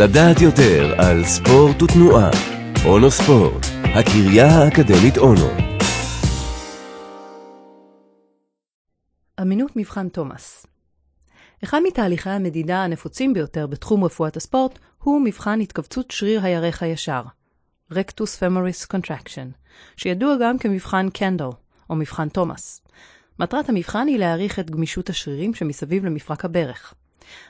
לדעת יותר על ספורט ותנועה. אונו ספורט, הקריה האקדמית אונו. אמינות מבחן תומאס אחד מתהליכי המדידה הנפוצים ביותר בתחום רפואת הספורט הוא מבחן התכווצות שריר הירך הישר, Rectus Femoris Contraction, שידוע גם כמבחן קנדל, או מבחן תומאס. מטרת המבחן היא להעריך את גמישות השרירים שמסביב למפרק הברך.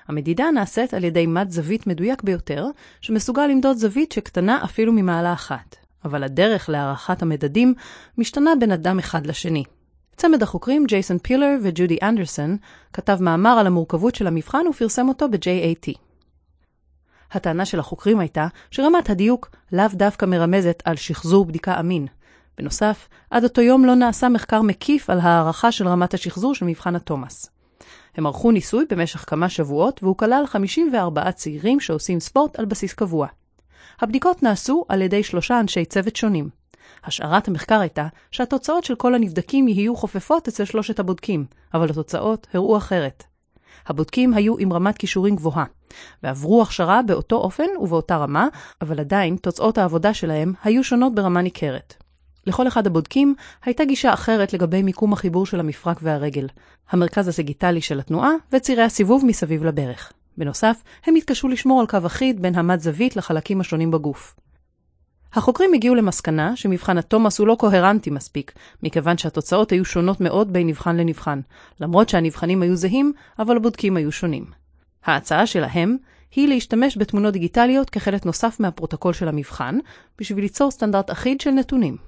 המדידה נעשית על ידי מד זווית מדויק ביותר, שמסוגל למדוד זווית שקטנה אפילו ממעלה אחת, אבל הדרך להערכת המדדים משתנה בין אדם אחד לשני. צמד החוקרים ג'ייסון פילר וג'ודי אנדרסון כתב מאמר על המורכבות של המבחן ופרסם אותו ב-JAT. הטענה של החוקרים הייתה שרמת הדיוק לאו דווקא מרמזת על שחזור בדיקה אמין. בנוסף, עד אותו יום לא נעשה מחקר מקיף על הערכה של רמת השחזור של מבחן התומאס. הם ערכו ניסוי במשך כמה שבועות, והוא כלל 54 צעירים שעושים ספורט על בסיס קבוע. הבדיקות נעשו על ידי שלושה אנשי צוות שונים. השערת המחקר הייתה שהתוצאות של כל הנבדקים יהיו חופפות אצל שלושת הבודקים, אבל התוצאות הראו אחרת. הבודקים היו עם רמת כישורים גבוהה, ועברו הכשרה באותו אופן ובאותה רמה, אבל עדיין תוצאות העבודה שלהם היו שונות ברמה ניכרת. לכל אחד הבודקים הייתה גישה אחרת לגבי מיקום החיבור של המפרק והרגל, המרכז הסגיטלי של התנועה וצירי הסיבוב מסביב לברך. בנוסף, הם התקשו לשמור על קו אחיד בין המד זווית לחלקים השונים בגוף. החוקרים הגיעו למסקנה שמבחן התומאס הוא לא קוהרנטי מספיק, מכיוון שהתוצאות היו שונות מאוד בין נבחן לנבחן, למרות שהנבחנים היו זהים, אבל הבודקים היו שונים. ההצעה שלהם היא להשתמש בתמונות דיגיטליות כחלק נוסף מהפרוטוקול של המבחן, בשביל ליצור סטנדרט אחיד של נתונים.